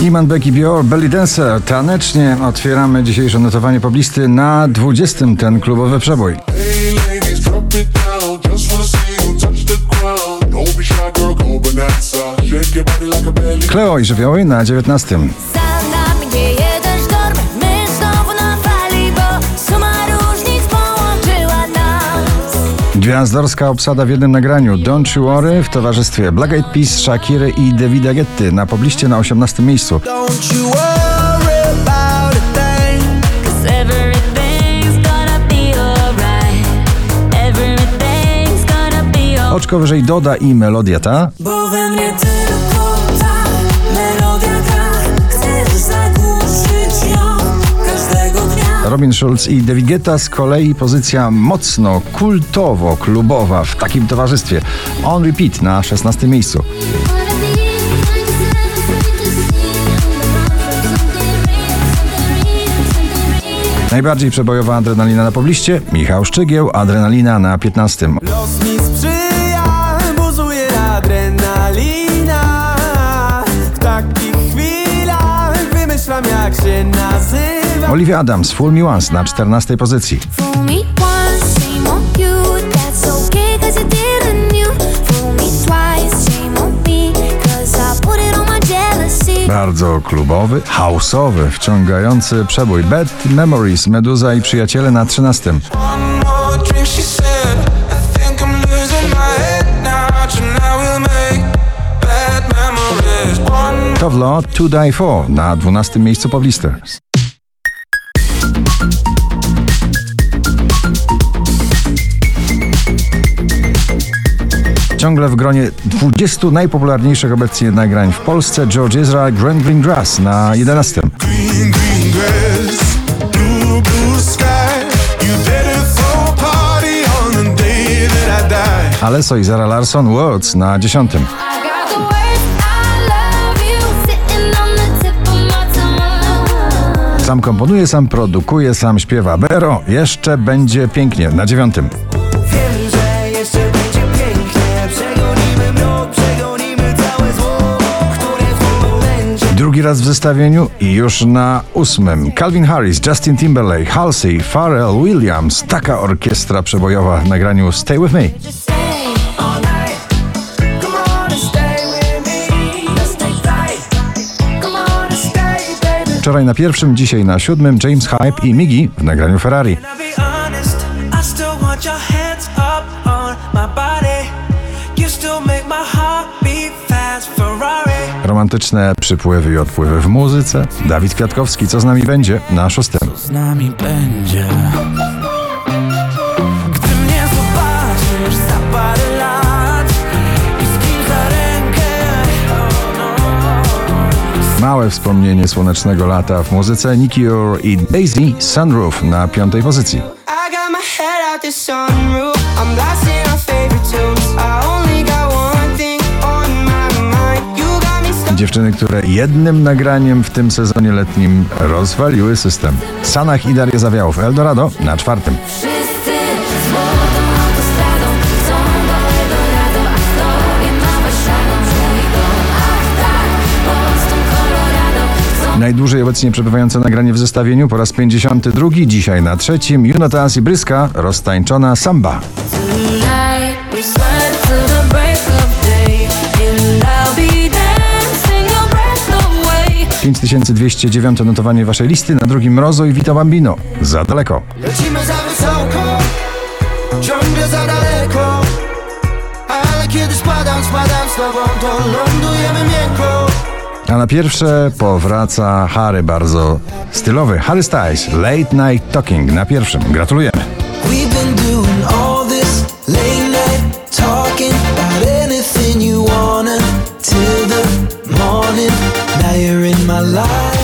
Iman Beck Bior, Belly Dancer. Tanecznie otwieramy dzisiejsze notowanie poblisty na 20. ten klubowy przebój. Kleo i żywioły na 19. Gwiazdorska obsada w jednym nagraniu. Don't You Worry w towarzystwie Black Eyed Peas, Shakiry i Davida Getty na pobliście na 18. miejscu. Oczko wyżej Doda i melodia ta. Robin Schulz i David Guetta z kolei pozycja mocno kultowo klubowa w takim towarzystwie. On Repeat na 16. miejscu. Najbardziej przebojowa adrenalina na pobliście Michał Szczygieł, adrenalina na 15. Los mi sprzyja, buzuje adrenalina. W takich chwilach wymyślam jak się nazywa. Olivia Adams, Full Me Once na 14. pozycji. Bardzo klubowy, houseowy, wciągający przebój. Bad Memories, Meduza i Przyjaciele na 13. One more drink, she said. I think I'm losing my head now. Tonight we'll make bad memories. One To Law To Die For na 12. miejscu poblisty. Ciągle w gronie 20 najpopularniejszych obecnie nagrań w Polsce George Ezra Grand Green Grass na 11. Green, green grass. Blue, blue sky. You better throw a party on the day that I Zara Larson Words na 10. I got the words, I love you. Sitting on the tip of my tongue. Sam komponuje, sam produkuje, sam śpiewa. Bero, jeszcze będzie pięknie na 9. Drugi raz w zestawieniu i już na ósmym. Calvin Harris, Justin Timberlake, Halsey, Pharrell Williams. Taka orkiestra przebojowa w nagraniu Stay With Me. Wczoraj na pierwszym, dzisiaj na siódmym James Hype i Miggy w nagraniu Ferrari. Romantyczne przypływy i odpływy w muzyce. Dawid Kwiatkowski, co z nami będzie na szóstym. Z nami będzie. Gdy mnie zobaczysz za parę lat i z kim za rękę. Oh no. Małe wspomnienie słonecznego lata w muzyce Nicky Ure i Daisy Sunroof na piątej pozycji. I got my head out the sunroof. I'm blasting our favorite tunes. Dziewczyny, które jednym nagraniem w tym sezonie letnim rozwaliły system. Sanach i Daria Zawiałów, Eldorado na czwartym. Tak Najdłużej obecnie przebywające nagranie w zestawieniu po raz 52, dzisiaj na trzecim. Junotas i Bryska, roztańczona samba. Tonight 5209 notowanie waszej listy, na drugim Mrozo i Vito Bambino. Za daleko. Lecimy za wysoko, ciągle za daleko. Ale kiedy spadam, spadam z tobą, to lądujemy miękko. A na pierwsze powraca Harry bardzo stylowy. Harry Styles, Late Night Talking na pierwszym. Gratulujemy. We've been doing all in my life.